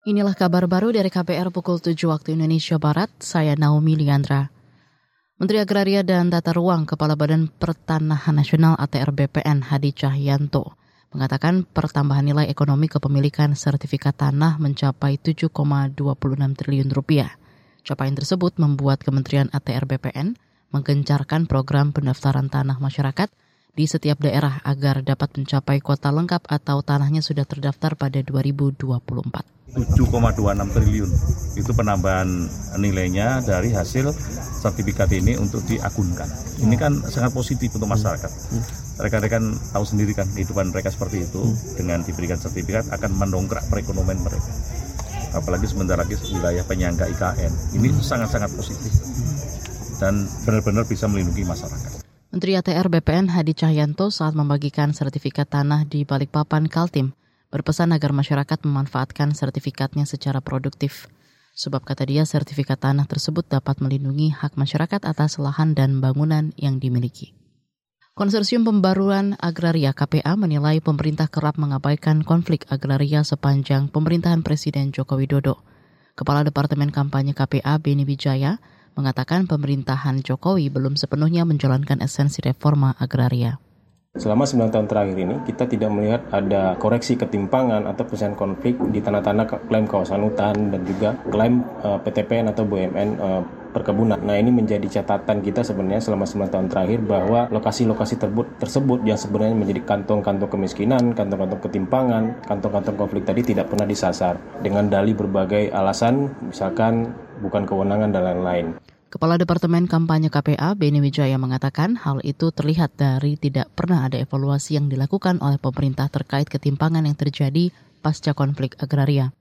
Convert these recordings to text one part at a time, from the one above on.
Inilah kabar baru dari KPR pukul 7 waktu Indonesia Barat, saya Naomi Liandra. Menteri Agraria dan Tata Ruang Kepala Badan Pertanahan Nasional ATR BPN Hadi Cahyanto mengatakan pertambahan nilai ekonomi kepemilikan sertifikat tanah mencapai 7,26 triliun rupiah. Capaian tersebut membuat Kementerian ATR BPN menggencarkan program pendaftaran tanah masyarakat di setiap daerah agar dapat mencapai kuota lengkap atau tanahnya sudah terdaftar pada 2024. 7,26 triliun. Itu penambahan nilainya dari hasil sertifikat ini untuk diagunkan. Ini kan sangat positif untuk masyarakat. Rekan-rekan tahu sendiri kan kehidupan mereka seperti itu dengan diberikan sertifikat akan mendongkrak perekonomian mereka. Apalagi sebentar lagi wilayah penyangga IKN. Ini sangat-sangat positif dan benar-benar bisa melindungi masyarakat. Menteri ATR BPN Hadi Cahyanto saat membagikan sertifikat tanah di Balikpapan Kaltim berpesan agar masyarakat memanfaatkan sertifikatnya secara produktif. Sebab kata dia sertifikat tanah tersebut dapat melindungi hak masyarakat atas lahan dan bangunan yang dimiliki. Konsorsium Pembaruan Agraria KPA menilai pemerintah kerap mengabaikan konflik agraria sepanjang pemerintahan Presiden Joko Widodo. Kepala Departemen Kampanye KPA Beni Wijaya mengatakan pemerintahan Jokowi belum sepenuhnya menjalankan esensi reforma agraria. Selama 9 tahun terakhir ini, kita tidak melihat ada koreksi ketimpangan atau penyelesaian konflik di tanah-tanah klaim kawasan hutan dan juga klaim uh, eh, PTPN atau BUMN uh, eh, perkebunan. Nah ini menjadi catatan kita sebenarnya selama 9 tahun terakhir bahwa lokasi-lokasi tersebut yang sebenarnya menjadi kantong-kantong kemiskinan, kantong-kantong ketimpangan, kantong-kantong konflik tadi tidak pernah disasar dengan dalih berbagai alasan misalkan bukan kewenangan dan lain-lain. Kepala Departemen Kampanye KPA, Beni Wijaya mengatakan hal itu terlihat dari tidak pernah ada evaluasi yang dilakukan oleh pemerintah terkait ketimpangan yang terjadi pasca konflik agraria.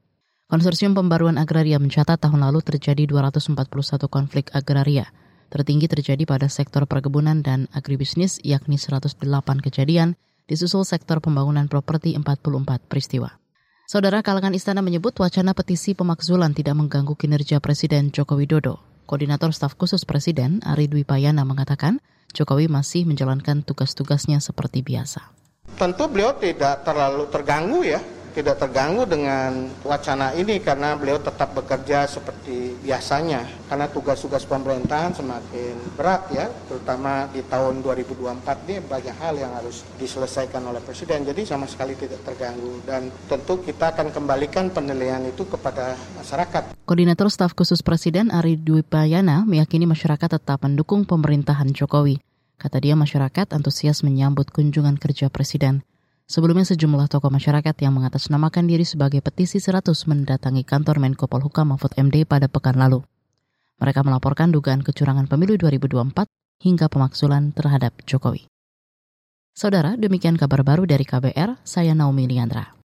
Konsorsium Pembaruan Agraria mencatat tahun lalu terjadi 241 konflik agraria. Tertinggi terjadi pada sektor perkebunan dan agribisnis yakni 108 kejadian, disusul sektor pembangunan properti 44 peristiwa. Saudara kalangan istana menyebut wacana petisi pemakzulan tidak mengganggu kinerja Presiden Joko Widodo. Koordinator Staf Khusus Presiden Ari Dwi Payana mengatakan Jokowi masih menjalankan tugas-tugasnya seperti biasa. Tentu beliau tidak terlalu terganggu ya tidak terganggu dengan wacana ini karena beliau tetap bekerja seperti biasanya karena tugas-tugas pemerintahan semakin berat ya terutama di tahun 2024 ini banyak hal yang harus diselesaikan oleh presiden jadi sama sekali tidak terganggu dan tentu kita akan kembalikan penilaian itu kepada masyarakat. Koordinator Staf Khusus Presiden Ari Dwi Payana meyakini masyarakat tetap mendukung pemerintahan Jokowi. Kata dia masyarakat antusias menyambut kunjungan kerja presiden. Sebelumnya sejumlah tokoh masyarakat yang mengatasnamakan diri sebagai petisi 100 mendatangi kantor Menko Polhukam Mahfud MD pada pekan lalu. Mereka melaporkan dugaan kecurangan pemilu 2024 hingga pemaksulan terhadap Jokowi. Saudara, demikian kabar baru dari KBR, saya Naomi Liandra.